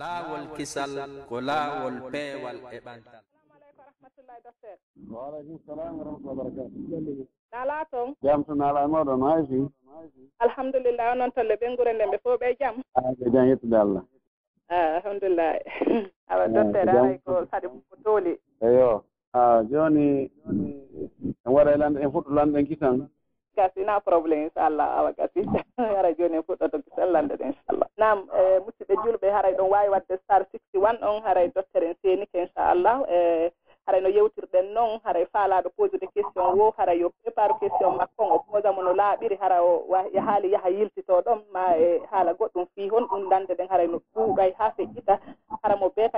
laawol kisal ko laawol peewal e, e ɓantal rahmatullahi waaleykum salam wa rahmatullahi wabarakatu naala toon? Jam to naala e moɗon haysi alhamdulillah onoon tolle ɓen gure nden ɓe fof ɓe jam. Ah, ɓe jam yettude allah. Ah, alhamdulillah. Awa ah, docteur aray ko saɗi ko tooli. Eyo. A jooni en waɗa e lanɗe en fuɗɗo lanɗen kitan gasi na probléme inchallah awa gasi. Ara jooni en fuɗɗoto kisal lanɗe ɗen. nam e musidɓe julɓe haray ɗon wawi wadde star sixty one on haray dotteren senike inchallah e haray no yewtirɗen noon haray faalaɗo posude question wo haray yo prépare question makko o posamo no laaɓiri hara o haali yaha yiltito ɗon ma e haala goɗɗum fii hon ɗum dande ɗen haray no ɗuuɓay ha feƴƴita hara mo beeta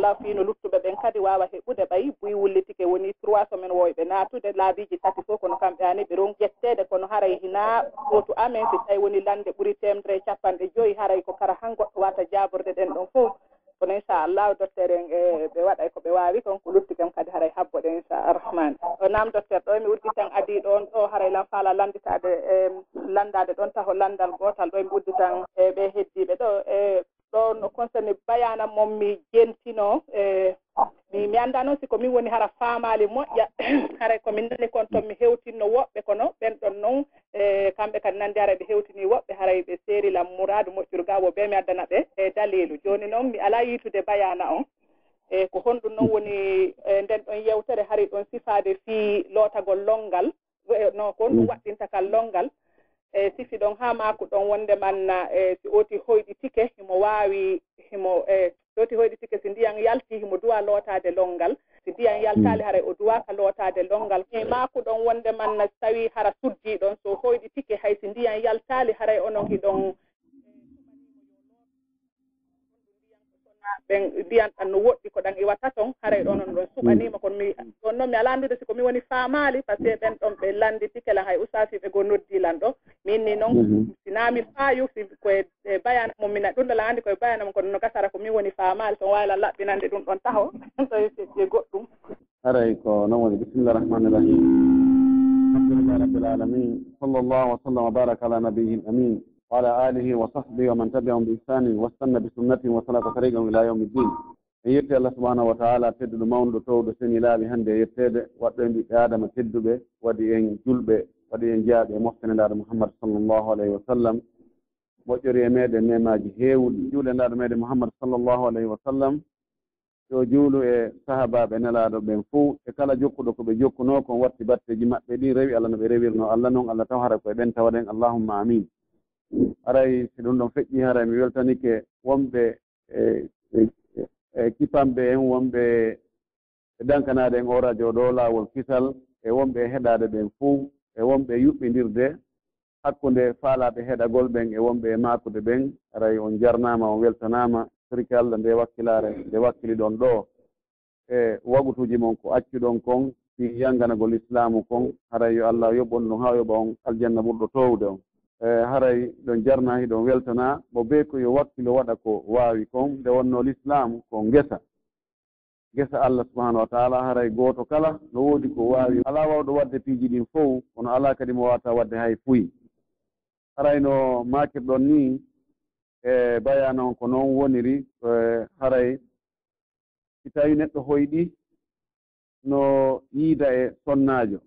inchallah fiino luttuɓe ɓen kadi wawa heɓude ɓayi buy wullitike woni trois semaine woyɓe natude laabiji tati fof kono kamɓe ani ɓe ron ƴettede kono haray hina oto amen si tawi woni lande ɓuuri temedere capanɗe joyi haray ko kara han goɗɗo wata jaborde ɗen ɗon fof kono inchallah docteur en e ɓe waɗa ko ɓe wawi kon ko lutti kam kadi haray habbo ɗe incharahmani o nam docteur ɗo mi udditan adi ɗon ɗo haray lan faala landitade e landade ɗon taho landal gotal ɗo mi udditan e ɓe heddiɓe ɗo e ɗo no concerne bayana moom mi jentino e mi mi annda noon siko min woni hara faamaali moƴƴa hara komin nani kon toon mi hewtinno woɓɓe kono ɓen ɗon noon e kamɓe kadi nannde hara ɓe hewtini woɓɓe haray ɓe seeri lam mouradu moƴƴuru ga wo be mi addana ɓe e dalilu. Jooni noon mi alaa yiitude bayana on e ko honɗum noon woni e nden ɗon yewtere hari ɗon sifaade fii lootagol longal no ko honɗum mm. waɗɗinta kal longal e sifi ɗon ha maako ɗon wonde manna e si oti hoyɗi tike himo wawi himo e so oti hoyɗi tike si ndiyan yalti himo duwa lootade longal. Si ndiyan mm. yaltali haray o duwaka lootade longal. E maako ɗon wonde manna so tawi hara suddi ɗon so hoyɗi tike hay si ndiyan yaltali haray onon hiɗon ɓen mbiyan ɗan no woɗɗi ko ɗan iwata ton haray ɗon on ɗon suɓanima mm. kono mi ɗon noon mi ala andude siko mi woni faamali par ce que ɓen ɗon ɓe landiti kala hay usafiɓe goo noddilan ɗo. Min ni noon sinami paayu koye bayana mum mina ɗum ɗala andi koye bayana mum kono no gasara ko min woni faamali ton wawila laɓɓinande ɗum ɗon taho toye e goɗɗum. Haray ko noon woni bisimillah rahmani rahim. Alhamdulillah rabbil alamin sallllahu wa sallam wa baraka ala nabihi l amin. وعلى آله وصحبه ومن تبعهم بإحسان واستنى بسنته وسلك طريقهم إلى يوم الدين en yetti allah subahanahu wa taala tedduɗo mawnuɗo towɗo seni laaɓi hannde e yettede waɗɗo en ɓiɓɓe adama tedduɓe waɗi en julɓe waɗi en jeyaaɓe e moftanendaɗo mouhammad sallllahu alayhi wa sallam moƴƴori e meɗen nemaji heewuɗi juulendaɗo meɗen mouhammad sallllahu alayhi wa sallam yo juulu e sahabaɓe nelaɗo ɓen fuu e kala jokkuɗo ko ɓe jokkuno kon watti batteji maɓɓe ɗi rewi allah no ɓe rewirno allah noon allah taw hara koye ɓen tawaɗen allahumma amin haray si ɗum ɗon feƴƴi haray mi weltanike wonɓe e, e, e kipanɓe en wonɓe e dankanade en o radio ɗo laawol kisal e wonɓe e heɗade ɓen fuu e wonɓe yuɓɓidirde hakkunde faalaɓe heɗagol ɓen e wonɓe e maakude ɓen aray on jarnama on weltanama sirki allah nde wakkilare nde wakkili ɗon ɗo. E wagutuji mon ko accuɗon kon si yanganagol islamu kon haray yo allah yoɓɓon ɗum ha yoɓa on aljanna ɓurɗo towde on. E, haray ɗo jarna hiɗo weltana mo be ko yo wakkilo waɗa ko waawi kon nde wonno l'islam ko ngesa. Ngesa allah subahanahu wa taala haray gooto kala no woodi ko waawi. Alaa waawɗo waɗde piiji ɗin fof kono alaa kadi mo waawata waɗde hay fuyi. Haray no maakirɗon ni e bayana on ko noon woniri e, haray si tawi neɗɗo hoyɗi no yiida e sonnaajo.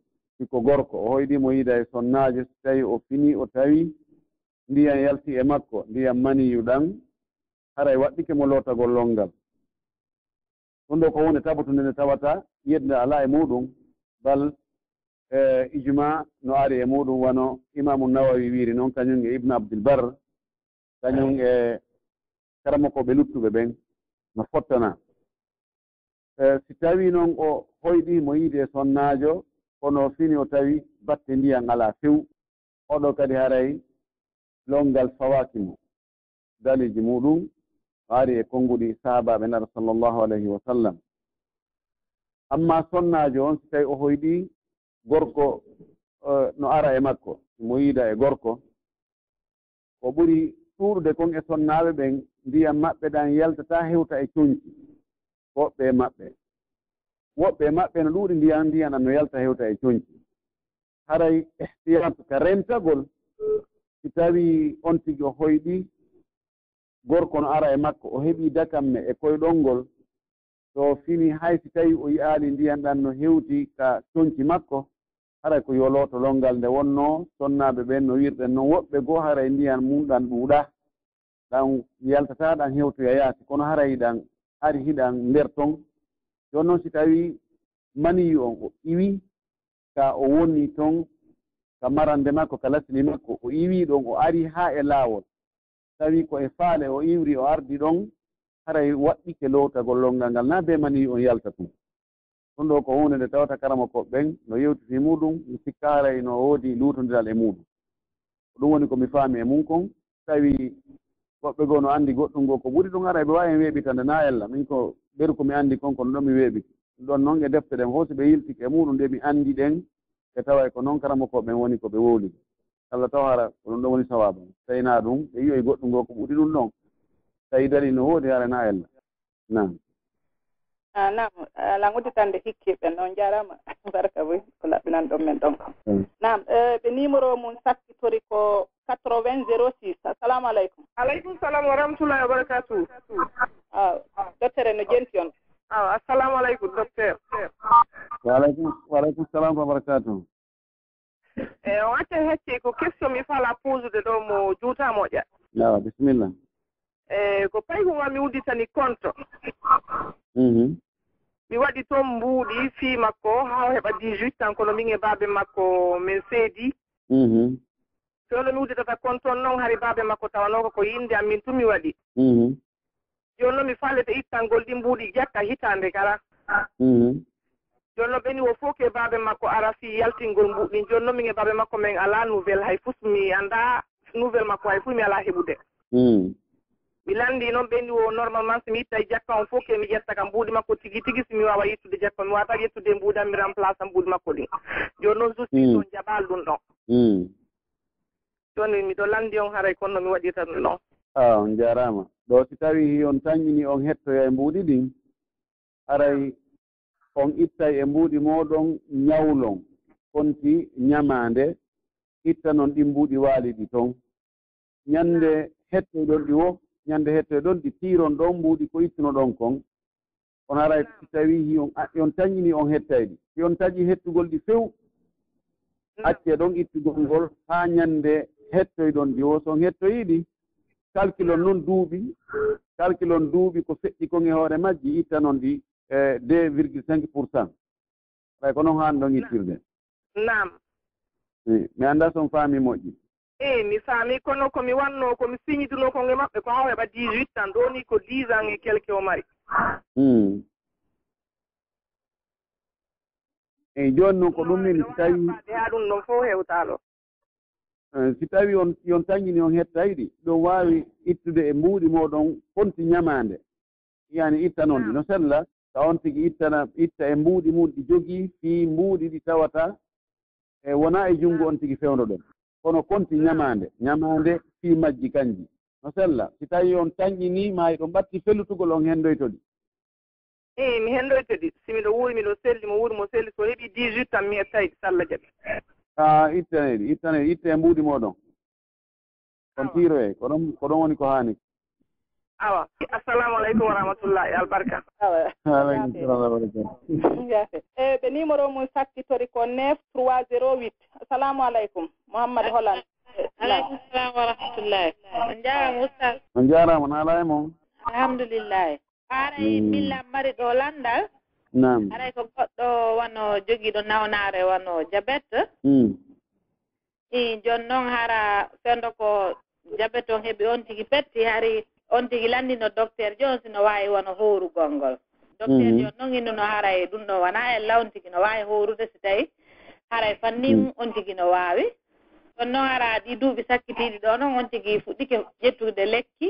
sikko gorko. O hoydimo yiida e sonnaji so tawi o fini o tawi ndiyam yalti e makko ndiyam maniyu ɗan haray e waɗɗike mo lootagol longal. Ɗum ɗo ko hunde tabatunde nde tawata yedde ala e muɗum bal e ijma no ari e muɗum wano imamu nawawi wiiri noon kañum e ibnu abdoulbar kañum e karamokoɓe luttuɓe ɓen no fottana. E, si tawi noon o hoyɗimo yiide e sonnaajo kono fini o tawi batte ndiyan alaa few oɗo kadi haray longal fawaki mum daliji muɗum ari e konnguɗi sahabaɓe nara sallllahu alayhi wa sallam. Amma sonnaajo on so tawi o hoyɗi gorko e, no ara e makko mo yiida e gorko o ɓuri ɗuuɗude kon e sonnaaɓe ɓen ndiyam maɓɓe ɗan yaltata hewta e coñci woɓɓe e maɓɓe. woɓɓe maɓɓe no ɗuuɗi ndiyan ndiyan no yalta hewta e coñci. Haray ihtiyat ka rentagol si tawi on tigi o hoyɗi gorko no ara e makko o heɓii dakamme e koyɗol ngol so fini hay si tawii o yi'aali ndiyan ɗan no heewti ka coñci makko haray ko yolooto longal nde wonnoo sonnaaɓe ɓen no wirɗen noon woɓɓe goo haray ndiyan mumɗan ɗuuɗaa ɗan yaltataa ɗan heewtoya yaasi kono haray ɗan ari hiɗan nder ton. jon noon si tawii maniyi on o iwii ka o wonnii toon ka marande makko ka lasli makko o iwii ɗon o arii haa e laawol tawii ko e faale o iwri o ardi ɗon haray e waɗɗike lowtagol longal ngal naa be maniyi on yalta tum ɗum ɗo ko hunde nde tawata karama koɓɓen no yewtiti muɗum mi sikka haray e no woodi luutondiral e muɗum. Ko ɗum woni ko mi faami e mum kon tawi goɓɓe goo no anndi goɗɗum ngoo ko ɓuri ɗum ara e ɓe waawi weeɓitande naa ella min ko ɓeru ko mi anndi kon kono ɗon mi weeɓi. Ɗum ɗon noon e defte ɗen hoosi ɓe yiltike e muɗum nde mi anndi ɗen e tawa ko noon karama karamokoɓen woni ko ɓe wowli allah taw hara ko ɗum ɗon woni sawaba tawina ɗum ɓe yiyoy goɗɗum ngoo ko ɓuuri ɗum ɗon. Tawi dali no woodi hara naa ella nam Ah, nam alan ah, udditande hikkiɓe noon jarama barka boy ko laɓɓinan ɗon men ɗon kam. Mm. Nam eh, ɓe numéro mum sakkitori ko 80 06 assalamu aleykum. Aleykum salam wa rahmatullahi wa barakatu a ah, docteur no jenti on. Aw assalamu aleykum docteur. Waaleykum waaleykum salam wa barakatu eyi eh, o acca hecce ko question mi fala posude ɗo mo juuta moƴa awa bisimilla eyi eh, ko payko ngami udditani compte mm-hmm. mi waɗi toon mbuuɗi fii makko haa heɓa dix huit tan kono min e baabe makko min seedi. Mhm. Sowno mi udditata kon toon noon hari baabe makko tawanoo ko yinde am min tun mi waɗi. Mhm. Jooni noon mi fallete ittangol ɗi mbuuɗi ƴakka hitaande kala. Mhm. Jooni noon ɓeni o fof ke baabe makko ara fii yaltingol mbuuɗɗin jooni noon min e baabe makko min alaa nouvelle hay fus mi annda nouvelle makko hay fuu mi alaa heɓude. mi lanndi noon ɓenndi o normalement so mi itta e jakka on fof ke mi ƴetta kam mbuudi makko tigi tigi so mi waawa yettude jakka mi waawata yettude e mbuudan mi remplace a mbuudi makko ɗin. Jooni noon justi mm. ɗon jaɓal ɗum ɗon. Mm. Jooni miɗo lanndi on haray kono no mi waɗirta ɗum ɗon. A on jarama ɗo si tawii on tañini on hettoya e mbuuɗi ɗin haray on ittay e mbuuɗi mooɗon ñawlon konti ñamaande itta noon ɗi mbuuɗi waali ɗi toon ñannde hettoyɗon ɗi wo ñannde hettee ɗon ɗi tiiron ɗon mbuuɗi ko ittuno ɗon kon. On ara si tawii on on tañini on hettay ɗi. Si on taƴi hettugol ɗi few mm. accee ɗon ittugol ngol haa ñannde hettoyɗon ɗi. O so on hettoyii ɗi calcule on noon duuɓi calcule on duuɓi ko feƴƴi kon e hoore majji ittan on ɗi e deux virgule cinq pour cent. Ɓay ko noon haani ɗon ittirde. Nam i mi annda son faami moƴƴi. eyi mi faami kono komi wanno komi signituno kon e maɓɓe ko haw heɓa dix huit tan ɗo ni ko dix ans e quelque o mari. Eyi jooni noon ko ɗum min si tawi haa ɗum ɗon fof hewtaalo. Eh, si tawii on yon tañini on hettayiɗi ɗum waawi ittude e mbuuɗi mooɗon fonti ñamaande. Yani itta noon ɗi no ah. sella so on tigi ittana itta e mbuuɗi mum ɗi jogii fii mbuuɗi ɗi tawata e wonaa e junngo ah. on tigi fewndo ɗon. kono konti ñamaande ñamaande fii majji kanji. No sella si tawi on tañƴini maayi ɗo mbatti fellutugol on henndoyto ɗi i mi henndoyto ɗi si miɗo wuuri miɗo selli mo wuuri mo selli so heɓii dix huit tan mi ettayiɗi ɗi allah jaɓi a ittaneɗi ittaneɗi itte e mbuuɗi mooɗon kon tiiroye ko ɗon ko ɗon woni ko haani. awa. Assalamu aleykum wa rahmatullahi albarka. Aleykum salam wabarakatu jafe e eh, ɓe numéro mum sakkitori ko neuf trois zéro huit. Assalamu aleykum mouhammad holan aleykum salam wa rahmatullahi. On jarama oustad on jarama no ala e moon alhamdulillahi aray mm. millam mari ɗo landal. Nam aray ko goɗɗo wano jogiiɗo nawnare wano diabete mm. i jooni noon hara fendo ko jabete on heɓi on tigi petti hari on tigi lanndino docteur jo on sino waawi wona howrugol ngol docteur mhm. jon noon innu no haray e ɗum ɗo wona ella on tigi no waawi hoorude so tawi haray fanni mhm. on tigi no waawi. Ɗon noon ara ɗi duuɓi sakkitiiɗi ɗo noon on tigi fuɗɗike ƴettude lekki.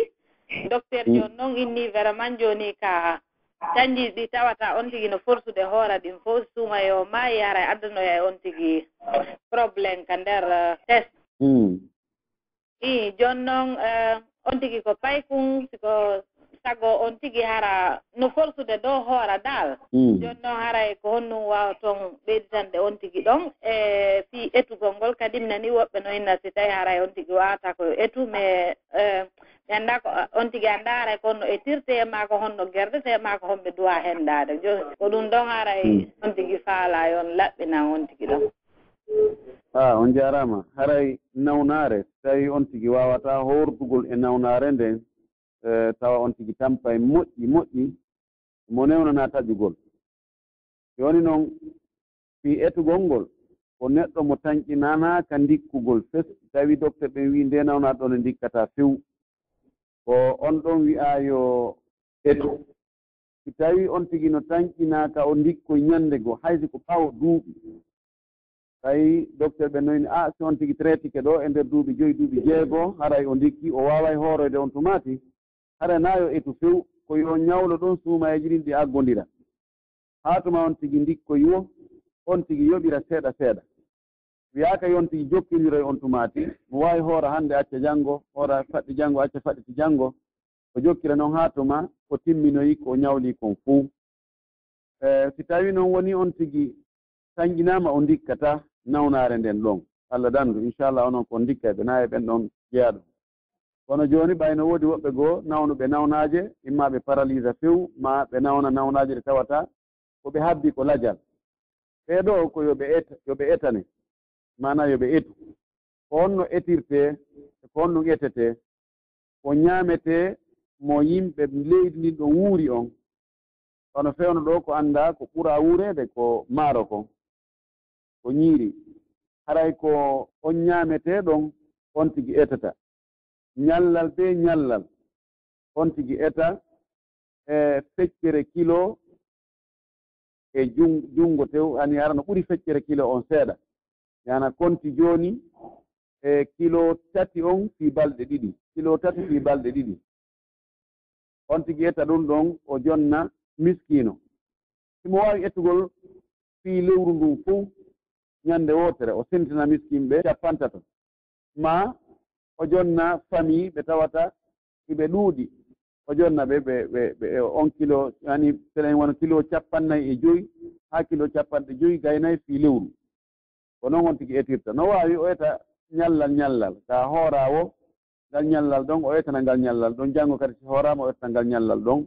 Docteur mhm. jon noon inni vraiment jooni ka canji ɗi tawata on tigi no forsude hoora ɗin fof suuma yo maayi hara addanoya e on tigi probléme ka nder eh, test. i joni noon eh, on tigi ko paykun siko sago on tigi hara no forsude dow hoora dal. Hmm. Joni noon haray ko honnum wawa toon ɓeyditande on tigi ɗon e fi etugol ngol. Kadi mi nani woɓɓe no inna si tawi haray on tigi wawata ko etu mais eh, mi annda ko on tigi annda haray ko honno etirte e ma ko honno gerdete e ma ko honɓe duwa hendade henndade ko ɗum ɗon haray hmm. on tigi faala yon laɓɓinan on tigi ɗon. a on jarama. Haray nawnare tawi on tigi wawata hordugol e nawnare nden e, tawa on tigi tampa e moƴƴi moƴƴi mo newnana taƴugol joni noon fi etugol ngol ko neɗɗo mo tañƴinanaka ndikkugol fes tawi docteur ɓen wi nde nawnaɗo ɗon e ndikkata few ko on ɗon wi'a yo etu si tawi on tigi no tañƴinaka o dikkoye ñande go haysi ko paw duuɓi. tawi docteur ɓe noyni ah, a si on tigi traitike ɗo e nder duuɓi joyi duuɓi jeegoo haray o ndikki o wawa hooroyde on tumati hara nayo etu few ko yo ñawlo ɗon suumayeji ɗin ɗi aggondira haa tuma on tigi ndikko yiwo on tigi yoɓira seeɗa seeɗa. Wiyaaka yon tigi jokkindiro e on tumaati mo waawi hoora hannde acca janngo hoora faɗɗi janngo acca faɗɗiti janngo o jokkira noon haa tuma ko timminoyi ko ñawli kon fuu. E si tawi noon woni on tigi sanginama o dikkata nawnare nden ɗon. Allah dandu inchallah onon ko dikka e ɓe nayi ɓen ɗon jeeya ɗum. Kono joni ɓayno woodi woɓɓe goo nawnuɓe nawnaje imma ɓe paralyse few ma ɓe nawna nawnaje ɗe tawata ko ɓe habbi ko lajal. Ɓeeɗo ko yoɓe eta yoɓe etane mana yoɓe etu. Ko honno etirte ko on etete ko ñaamete mo yimɓe leydi ndin ɗo wuuri on. Kono fewno ɗo ko annda ko ɓura wuurede ko maaro kon. ko ñiiri. Haray ko on ñaameteeɗon on tigi etata. Ñallal be ñallal on tigi eta e feccere kilo e junngo tew ani ara no ɓuri feccere kilo on seeɗa. Yana konti jooni e kilo tati on fii balɗe ɗiɗi kilo tati fii balɗe ɗiɗi. On tigi etta ɗum ɗon o jonna miskino simo waawi ettugol fii lewru ndun fuu ñannde wootere o sentina miskinɓe cappantato ma o jonna famille ɓe tawata iɓe ɗuuɗi. O jonna ɓe ɓe on kilo ani selen wona kilo capannayi e joyi haa kilo capanɗe joyi gaynayi fii lewru. Ko noon on tigi etirta. No waawi o eta ñallal ñallal kaa hoorawo ngal ñallal ɗon o etana ngal ñallal ɗon janngo kadi so hooraama o etana ngal ñallal ɗon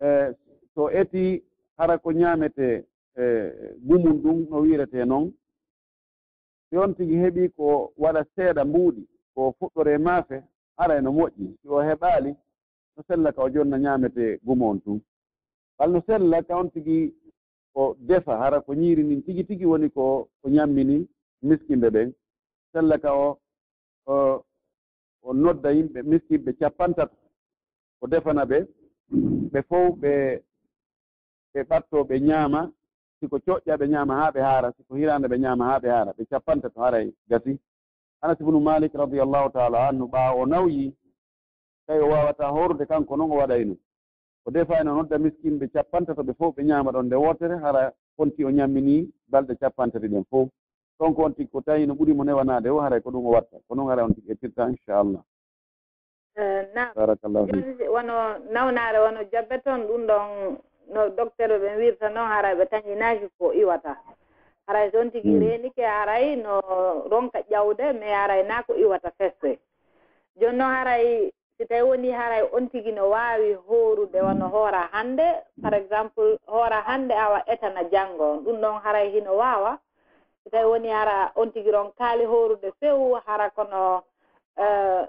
e eh, so eti hara ko ñaamete E, e gumum ɗum no wiirete noon si on tigi heɓii ko waɗa seeɗa mbuuɗi ko fuɗɗore maafe ara no moƴƴi si o heɓaali no sella ka o jonna ñaamete gumo on tun. Walla no sella ka on tigi ko defa hara ko ñiiri ndin tigi tigi woni ko ko ñammini miskimɓe ɓen. Sella ka o o nodda yimɓe miskimɓe capantat o defana ɓe ɓe fof ɓe ɓe ɓatto ɓe ñaama siko coƴƴa ɓe ñaama haa ɓe haara siko hiraande ɓe ñaama haa ɓe haara ɓe cappanta to haray gasi. Anas ibnu malik radiallahu taala annu ɓaawa o nawyi tawi o waawata horde kanko noon o waɗayno o defayno nodda miskinɓe cappantato ɓe fof ɓe ñaama ɗon nde wootere hara fonti o ñammini balɗe cappantati ɗen fof. Ɗon ko on tigi ko tawi no ɓuri mo newanaade o haray ko ɗum o watta ko noon haray on tigi ettirta inchallah. Eh, Nam barakallahu wono nawnaare wono jabbe toon ɗum ɗon no docteur ɓe wirta noon haray ɓe tañinaaki ko iwata. Haray son tigi hmm. reenike haray no ronka ƴawde mais haray naa ko iwata feste jooni noon haray si tawi woni haray on tigi no waawi hoorude wano hoora hannde par exemple hoora hannde awa etana janngo. On ɗum ɗon haray hino waawa so tawi woni hara on tigi ron kaali hoorude few hara kono uh,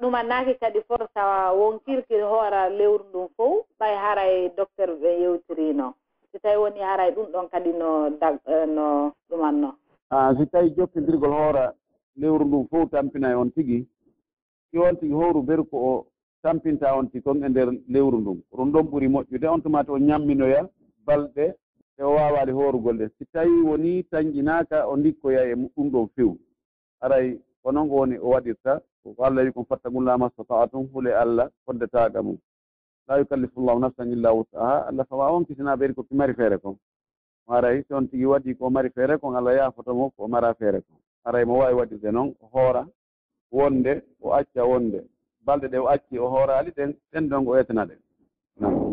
ɗum annaki kadi forsa wonkirkiri hoora lewru ndun fof ɓay haray docteur ɓe yewtirino si tawi woni haray ɗum ɗon kadi no dag eh, no ɗumanno. A si tawi jokkindirgol hoora lewru ndun fof tampina e on tigi si on tigi howru beru ko o tampinta on tigi kon e nder lewru ndun ɗum ɗon ɓuri moƴƴude on tumata o ñamminoya balɗe e o waawaali hoorugol ɗe. Si tawi woni tañƴinaaka o ndikkoya e ɗum ɗon few aray ko noon ko woni o waɗirta ko allah wi kon fattagol lama stataatum hule allah foddetaga mum. La yukallifu llahu nafsan illa wusaha allah fawa wonkitana ɓeydi ko mari feere kon. Aray si on tigi waɗi ko mari feere kon allah yaafotomo ko mara feere kon. Aray mo wawi waɗirde noon o hoora wonde o acca wonde. Balɗe ɗe o acci o hoorali ɗen ɗen ɗon o etana ɗen